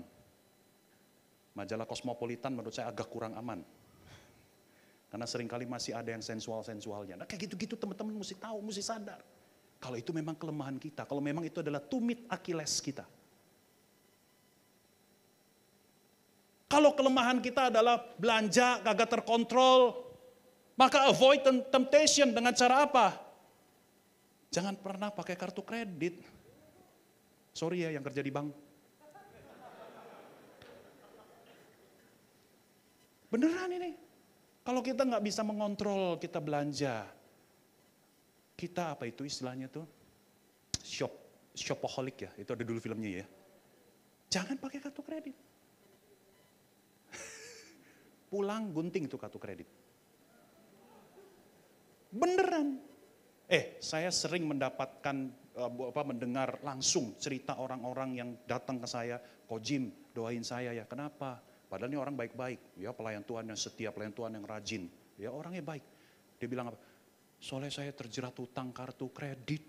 Majalah kosmopolitan menurut saya agak kurang aman. Karena sering kali masih ada yang sensual-sensualnya. Nah kayak gitu-gitu teman-teman mesti tahu, mesti sadar. Kalau itu memang kelemahan kita, kalau memang itu adalah tumit Achilles kita. Kalau kelemahan kita adalah belanja kagak terkontrol, maka avoid temptation dengan cara apa? Jangan pernah pakai kartu kredit. Sorry ya yang kerja di bank. Beneran ini. Kalau kita nggak bisa mengontrol kita belanja, kita apa itu istilahnya tuh? Shop, shopaholic ya, itu ada dulu filmnya ya. Jangan pakai kartu kredit. Pulang gunting tuh kartu kredit. Beneran. Eh, saya sering mendapatkan uh, apa mendengar langsung cerita orang-orang yang datang ke saya, "Kok Jim, doain saya ya." Kenapa? Padahal ini orang baik-baik, ya pelayan Tuhan yang setia, pelayan Tuhan yang rajin, ya orangnya baik. Dia bilang apa? Soalnya saya terjerat utang kartu kredit.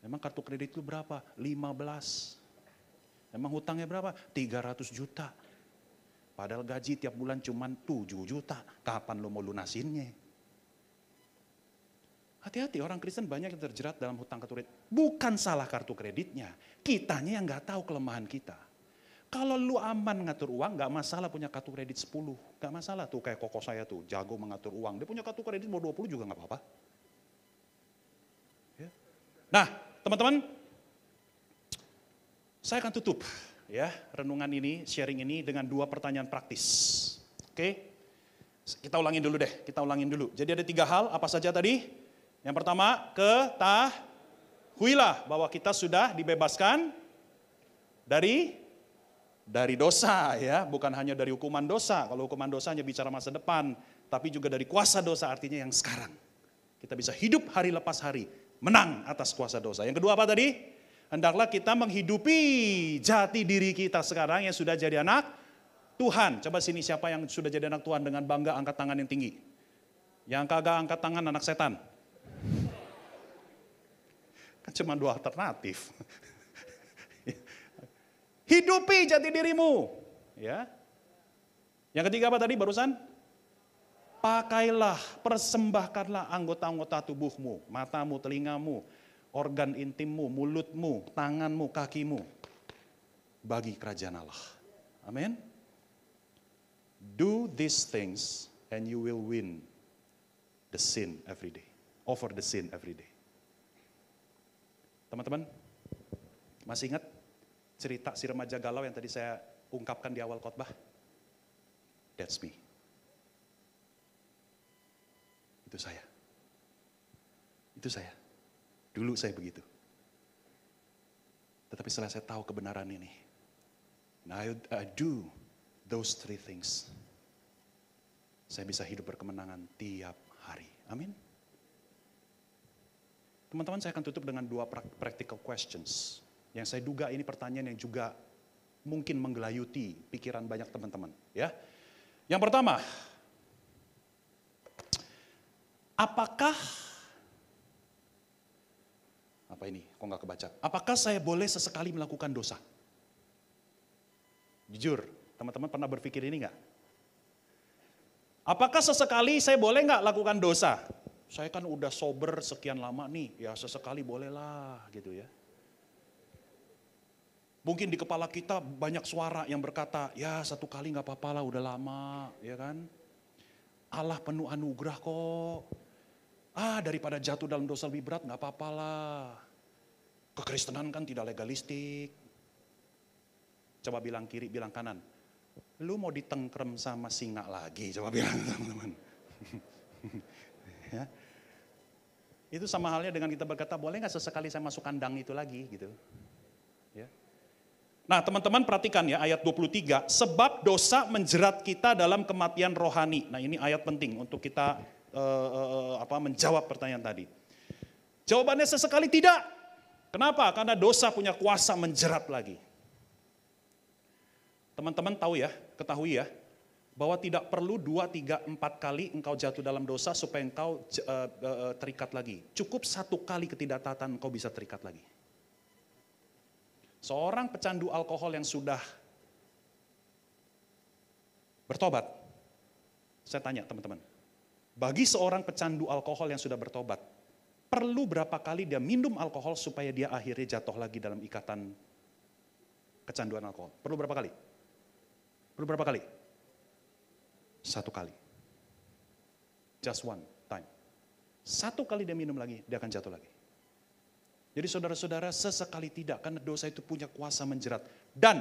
Memang kartu kredit itu berapa? 15. Emang hutangnya berapa? 300 juta. Padahal gaji tiap bulan cuma 7 juta. Kapan lo mau lunasinnya? Hati-hati orang Kristen banyak yang terjerat dalam hutang kartu kredit. Bukan salah kartu kreditnya. Kitanya yang nggak tahu kelemahan kita. Kalau lu aman ngatur uang, gak masalah punya kartu kredit 10. Gak masalah tuh kayak koko saya tuh, jago mengatur uang. Dia punya kartu kredit mau 20 juga gak apa-apa. Ya. Nah, teman-teman, saya akan tutup ya renungan ini, sharing ini dengan dua pertanyaan praktis. Oke, kita ulangin dulu deh, kita ulangin dulu. Jadi ada tiga hal, apa saja tadi? Yang pertama, ketahuilah bahwa kita sudah dibebaskan dari dari dosa ya, bukan hanya dari hukuman dosa. Kalau hukuman dosanya bicara masa depan, tapi juga dari kuasa dosa artinya yang sekarang. Kita bisa hidup hari lepas hari, menang atas kuasa dosa. Yang kedua apa tadi? Hendaklah kita menghidupi jati diri kita sekarang yang sudah jadi anak Tuhan. Coba sini siapa yang sudah jadi anak Tuhan dengan bangga angkat tangan yang tinggi. Yang kagak angkat tangan anak setan. Kan cuma dua alternatif. Hidupi jati dirimu. Ya. Yang ketiga apa tadi barusan? Pakailah, persembahkanlah anggota-anggota tubuhmu, matamu, telingamu, organ intimmu, mulutmu, tanganmu, kakimu bagi kerajaan Allah. Amin. Do these things and you will win the sin every day. Over the sin every day. Teman-teman, masih ingat cerita si remaja galau yang tadi saya ungkapkan di awal khotbah? That's me. Itu saya. Itu saya. Dulu saya begitu. Tetapi setelah saya tahu kebenaran ini, now I, I do those three things. Saya bisa hidup berkemenangan tiap hari. Amin. Teman-teman saya akan tutup dengan dua practical questions. Yang saya duga ini pertanyaan yang juga mungkin menggelayuti pikiran banyak teman-teman. Ya, Yang pertama, apakah apa ini? Kok nggak kebaca? Apakah saya boleh sesekali melakukan dosa? Jujur, teman-teman pernah berpikir ini nggak? Apakah sesekali saya boleh nggak lakukan dosa? Saya kan udah sober sekian lama nih, ya sesekali bolehlah gitu ya. Mungkin di kepala kita banyak suara yang berkata, ya satu kali nggak apa-apa lah udah lama, ya kan. Allah penuh anugerah kok. Ah daripada jatuh dalam dosa lebih berat nggak apa-apa lah. Kekristenan kan tidak legalistik. Coba bilang kiri, bilang kanan. lu mau ditengkrem sama singa lagi, coba bilang teman-teman. ya. Itu sama halnya dengan kita berkata, boleh nggak sesekali saya masuk kandang itu lagi gitu. Ya. Nah teman-teman perhatikan ya ayat 23, sebab dosa menjerat kita dalam kematian rohani. Nah ini ayat penting untuk kita uh, uh, apa menjawab pertanyaan tadi. Jawabannya sesekali tidak. Kenapa? Karena dosa punya kuasa menjerat lagi. Teman-teman tahu ya, ketahui ya, bahwa tidak perlu dua, tiga, empat kali engkau jatuh dalam dosa supaya engkau uh, uh, terikat lagi. Cukup satu kali ketidaktaatan engkau bisa terikat lagi. Seorang pecandu alkohol yang sudah bertobat, saya tanya teman-teman, bagi seorang pecandu alkohol yang sudah bertobat, perlu berapa kali dia minum alkohol supaya dia akhirnya jatuh lagi dalam ikatan kecanduan alkohol? Perlu berapa kali? Perlu berapa kali? Satu kali. Just one time. Satu kali dia minum lagi, dia akan jatuh lagi. Jadi saudara-saudara sesekali tidak karena dosa itu punya kuasa menjerat. Dan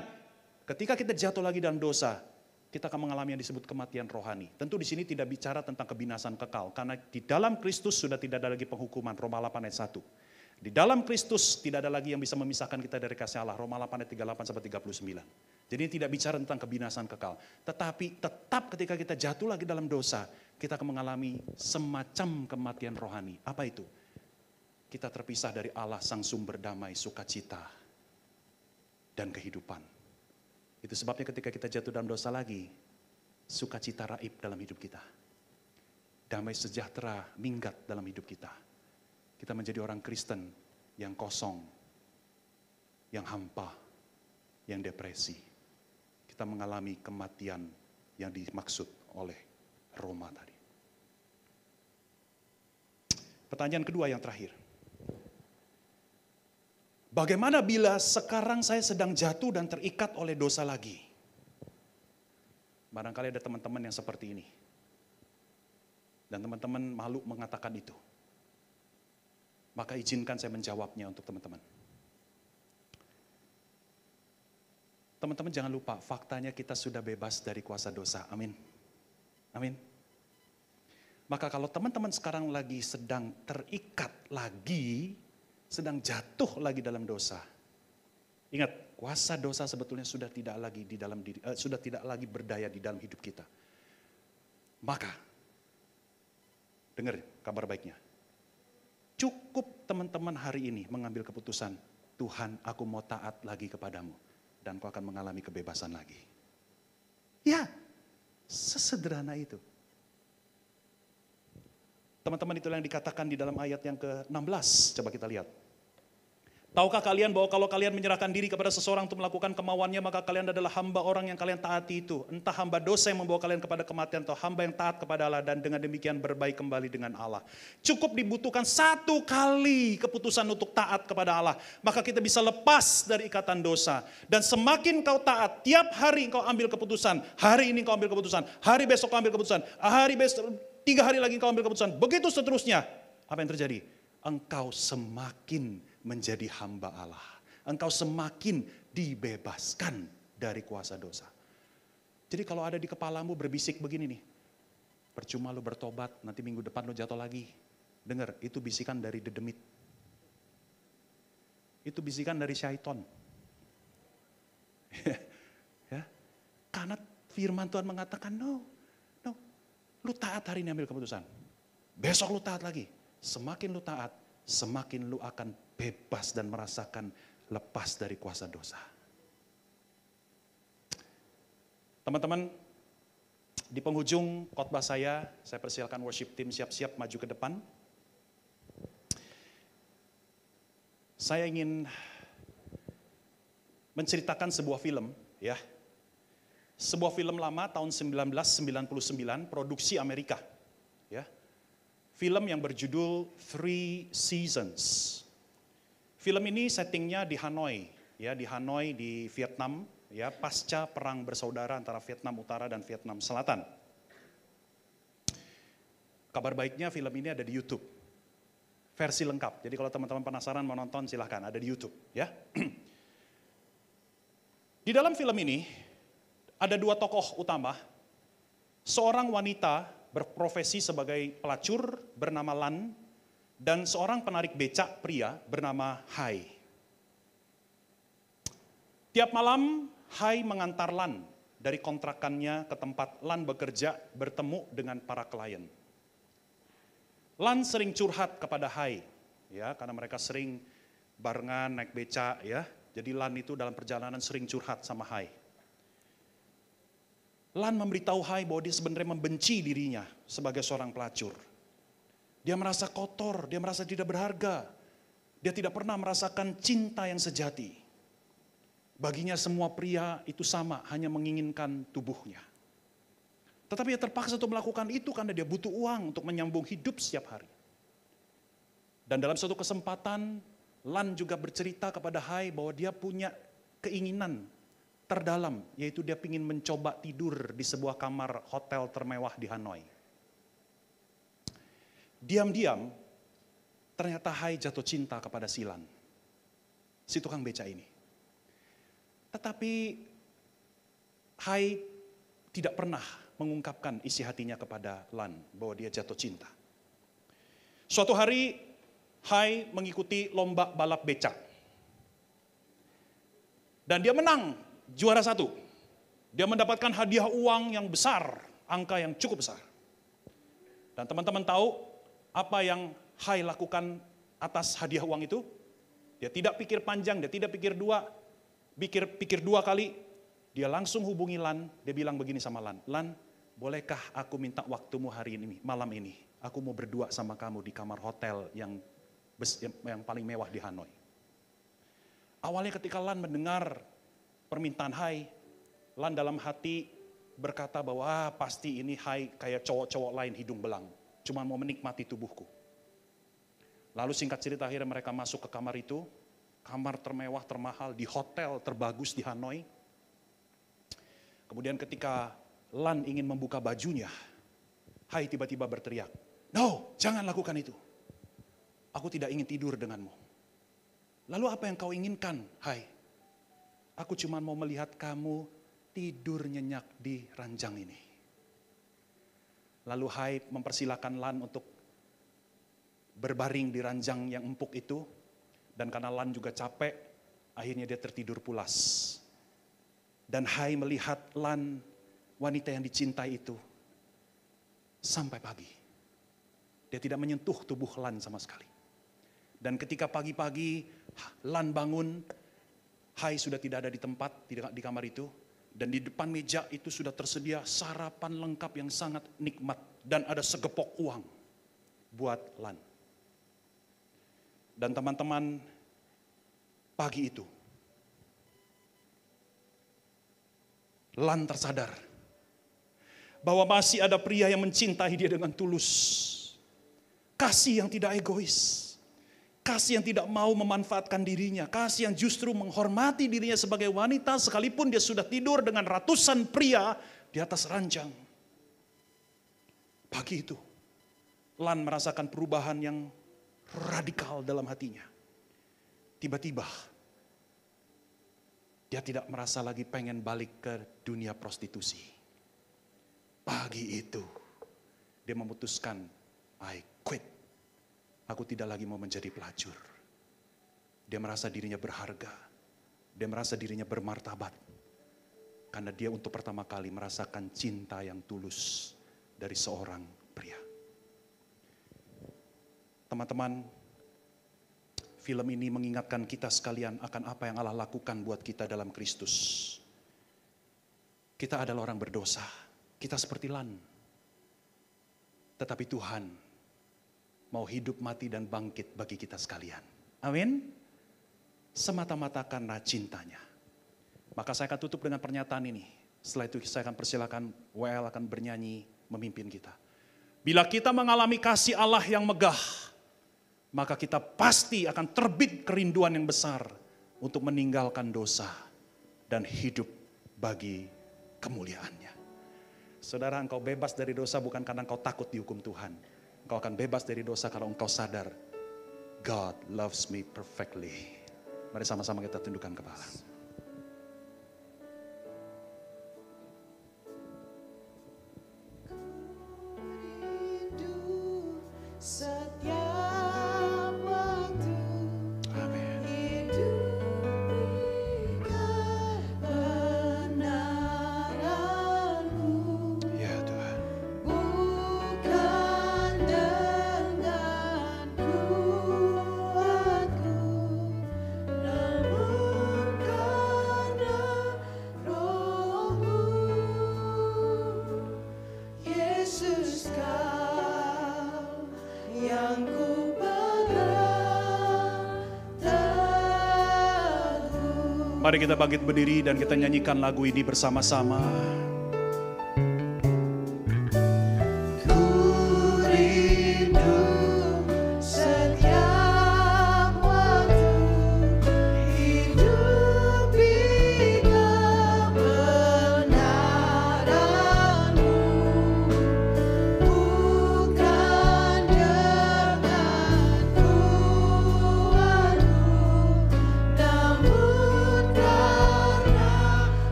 ketika kita jatuh lagi dalam dosa, kita akan mengalami yang disebut kematian rohani. Tentu di sini tidak bicara tentang kebinasan kekal karena di dalam Kristus sudah tidak ada lagi penghukuman Roma 8 ayat 1. Di dalam Kristus tidak ada lagi yang bisa memisahkan kita dari kasih Allah. Roma 8 ayat 38 sampai 39. Jadi tidak bicara tentang kebinasan kekal. Tetapi tetap ketika kita jatuh lagi dalam dosa, kita akan mengalami semacam kematian rohani. Apa itu? kita terpisah dari Allah sang sumber damai, sukacita, dan kehidupan. Itu sebabnya ketika kita jatuh dalam dosa lagi, sukacita raib dalam hidup kita. Damai sejahtera minggat dalam hidup kita. Kita menjadi orang Kristen yang kosong, yang hampa, yang depresi. Kita mengalami kematian yang dimaksud oleh Roma tadi. Pertanyaan kedua yang terakhir. Bagaimana bila sekarang saya sedang jatuh dan terikat oleh dosa lagi? Barangkali ada teman-teman yang seperti ini. Dan teman-teman malu mengatakan itu. Maka izinkan saya menjawabnya untuk teman-teman. Teman-teman jangan lupa, faktanya kita sudah bebas dari kuasa dosa. Amin. Amin. Maka kalau teman-teman sekarang lagi sedang terikat lagi sedang jatuh lagi dalam dosa. Ingat, kuasa dosa sebetulnya sudah tidak lagi di dalam diri, uh, sudah tidak lagi berdaya di dalam hidup kita. Maka, dengar kabar baiknya. Cukup teman-teman hari ini mengambil keputusan, Tuhan aku mau taat lagi kepadamu. Dan kau akan mengalami kebebasan lagi. Ya, sesederhana itu. Teman-teman itulah yang dikatakan di dalam ayat yang ke-16. Coba kita lihat. Tahukah kalian bahwa kalau kalian menyerahkan diri kepada seseorang untuk melakukan kemauannya, maka kalian adalah hamba orang yang kalian taati itu. Entah hamba dosa yang membawa kalian kepada kematian, atau hamba yang taat kepada Allah, dan dengan demikian berbaik kembali dengan Allah. Cukup dibutuhkan satu kali keputusan untuk taat kepada Allah. Maka kita bisa lepas dari ikatan dosa. Dan semakin kau taat, tiap hari kau ambil keputusan. Hari ini kau ambil keputusan, hari besok kau ambil keputusan, hari besok, tiga hari lagi kau ambil keputusan. Begitu seterusnya. Apa yang terjadi? Engkau semakin menjadi hamba Allah. Engkau semakin dibebaskan dari kuasa dosa. Jadi kalau ada di kepalamu berbisik begini nih, percuma lu bertobat, nanti minggu depan lu jatuh lagi. Dengar, itu bisikan dari dedemit. Itu bisikan dari syaiton. ya, karena firman Tuhan mengatakan no, no, lu taat hari ini ambil keputusan. Besok lu taat lagi. Semakin lu taat, semakin lu akan bebas dan merasakan lepas dari kuasa dosa. Teman-teman, di penghujung khotbah saya, saya persilakan worship team siap-siap maju ke depan. Saya ingin menceritakan sebuah film, ya. Sebuah film lama tahun 1999, produksi Amerika, film yang berjudul Three Seasons. Film ini settingnya di Hanoi, ya di Hanoi di Vietnam, ya pasca perang bersaudara antara Vietnam Utara dan Vietnam Selatan. Kabar baiknya film ini ada di YouTube, versi lengkap. Jadi kalau teman-teman penasaran mau nonton silahkan ada di YouTube, ya. Di dalam film ini ada dua tokoh utama. Seorang wanita berprofesi sebagai pelacur bernama Lan dan seorang penarik becak pria bernama Hai. Tiap malam Hai mengantar Lan dari kontrakannya ke tempat Lan bekerja bertemu dengan para klien. Lan sering curhat kepada Hai, ya karena mereka sering barengan naik becak ya. Jadi Lan itu dalam perjalanan sering curhat sama Hai. Lan memberitahu Hai bahwa dia sebenarnya membenci dirinya sebagai seorang pelacur. Dia merasa kotor, dia merasa tidak berharga. Dia tidak pernah merasakan cinta yang sejati. Baginya semua pria itu sama, hanya menginginkan tubuhnya. Tetapi dia terpaksa untuk melakukan itu karena dia butuh uang untuk menyambung hidup setiap hari. Dan dalam suatu kesempatan, Lan juga bercerita kepada Hai bahwa dia punya keinginan terdalam, yaitu dia ingin mencoba tidur di sebuah kamar hotel termewah di Hanoi. Diam-diam, ternyata Hai jatuh cinta kepada Silan, si tukang beca ini. Tetapi Hai tidak pernah mengungkapkan isi hatinya kepada Lan bahwa dia jatuh cinta. Suatu hari Hai mengikuti lomba balap becak. Dan dia menang juara satu. Dia mendapatkan hadiah uang yang besar, angka yang cukup besar. Dan teman-teman tahu apa yang Hai lakukan atas hadiah uang itu? Dia tidak pikir panjang, dia tidak pikir dua, pikir pikir dua kali. Dia langsung hubungi Lan, dia bilang begini sama Lan, Lan, bolehkah aku minta waktumu hari ini, malam ini? Aku mau berdua sama kamu di kamar hotel yang yang paling mewah di Hanoi. Awalnya ketika Lan mendengar permintaan Hai, Lan dalam hati berkata bahwa ah, pasti ini Hai kayak cowok-cowok lain hidung belang. Cuma mau menikmati tubuhku. Lalu singkat cerita akhirnya mereka masuk ke kamar itu. Kamar termewah, termahal di hotel terbagus di Hanoi. Kemudian ketika Lan ingin membuka bajunya, Hai tiba-tiba berteriak, No, jangan lakukan itu. Aku tidak ingin tidur denganmu. Lalu apa yang kau inginkan, Hai? Aku cuma mau melihat kamu tidur nyenyak di ranjang ini. Lalu Hai mempersilahkan Lan untuk berbaring di ranjang yang empuk itu. Dan karena Lan juga capek, akhirnya dia tertidur pulas. Dan Hai melihat Lan, wanita yang dicintai itu, sampai pagi. Dia tidak menyentuh tubuh Lan sama sekali. Dan ketika pagi-pagi Lan bangun, Hai sudah tidak ada di tempat, tidak di kamar itu. Dan di depan meja itu sudah tersedia sarapan lengkap yang sangat nikmat. Dan ada segepok uang buat Lan. Dan teman-teman pagi itu, Lan tersadar bahwa masih ada pria yang mencintai dia dengan tulus. Kasih yang tidak egois Kasih yang tidak mau memanfaatkan dirinya. Kasih yang justru menghormati dirinya sebagai wanita sekalipun dia sudah tidur dengan ratusan pria di atas ranjang. Pagi itu, Lan merasakan perubahan yang radikal dalam hatinya. Tiba-tiba, dia tidak merasa lagi pengen balik ke dunia prostitusi. Pagi itu, dia memutuskan, I quit Aku tidak lagi mau menjadi pelacur. Dia merasa dirinya berharga. Dia merasa dirinya bermartabat. Karena dia untuk pertama kali merasakan cinta yang tulus dari seorang pria. Teman-teman, film ini mengingatkan kita sekalian akan apa yang Allah lakukan buat kita dalam Kristus. Kita adalah orang berdosa. Kita seperti lan. Tetapi Tuhan mau hidup mati dan bangkit bagi kita sekalian. Amin. Semata-mata karena cintanya. Maka saya akan tutup dengan pernyataan ini. Setelah itu saya akan persilakan WL akan bernyanyi memimpin kita. Bila kita mengalami kasih Allah yang megah, maka kita pasti akan terbit kerinduan yang besar untuk meninggalkan dosa dan hidup bagi kemuliaannya. Saudara engkau bebas dari dosa bukan karena engkau takut dihukum Tuhan kau akan bebas dari dosa kalau engkau sadar. God loves me perfectly. Mari sama-sama kita tundukkan kepala. Setiap Mari kita bangkit berdiri dan kita nyanyikan lagu ini bersama-sama.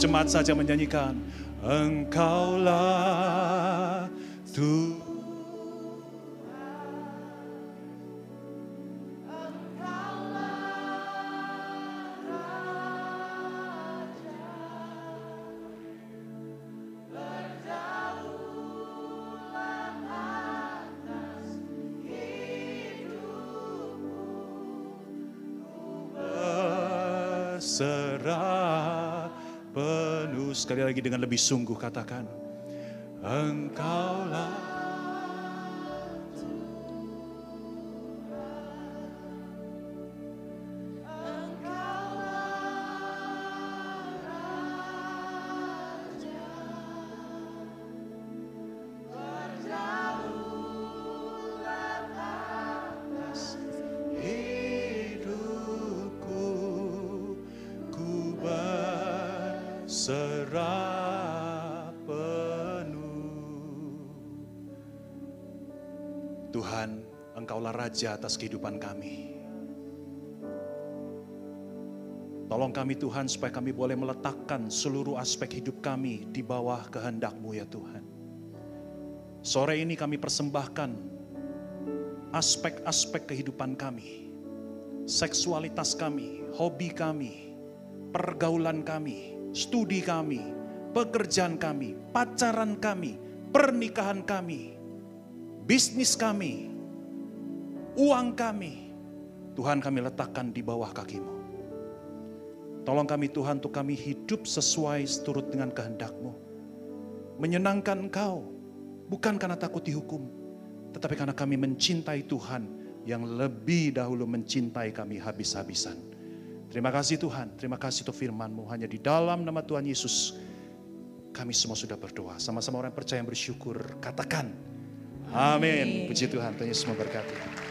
Jemaat saja menyanyikan. Engkaulah Tuhan. Berserah penuh. Sekali lagi dengan lebih sungguh katakan Engkaulah Raja atas kehidupan kami Tolong kami Tuhan supaya kami boleh meletakkan seluruh aspek hidup kami di bawah kehendak-Mu ya Tuhan. Sore ini kami persembahkan aspek-aspek kehidupan kami, seksualitas kami, hobi kami, pergaulan kami, studi kami, pekerjaan kami, pacaran kami, pernikahan kami, bisnis kami, uang kami. Tuhan kami letakkan di bawah kakimu. Tolong kami Tuhan untuk kami hidup sesuai seturut dengan kehendak-Mu. Menyenangkan Engkau, bukan karena takut dihukum, tetapi karena kami mencintai Tuhan yang lebih dahulu mencintai kami habis-habisan. Terima kasih Tuhan, terima kasih untuk firman-Mu. Hanya di dalam nama Tuhan Yesus, kami semua sudah berdoa. Sama-sama orang percaya yang bersyukur, katakan. Amin. Puji Tuhan, Tuhan Yesus memberkati.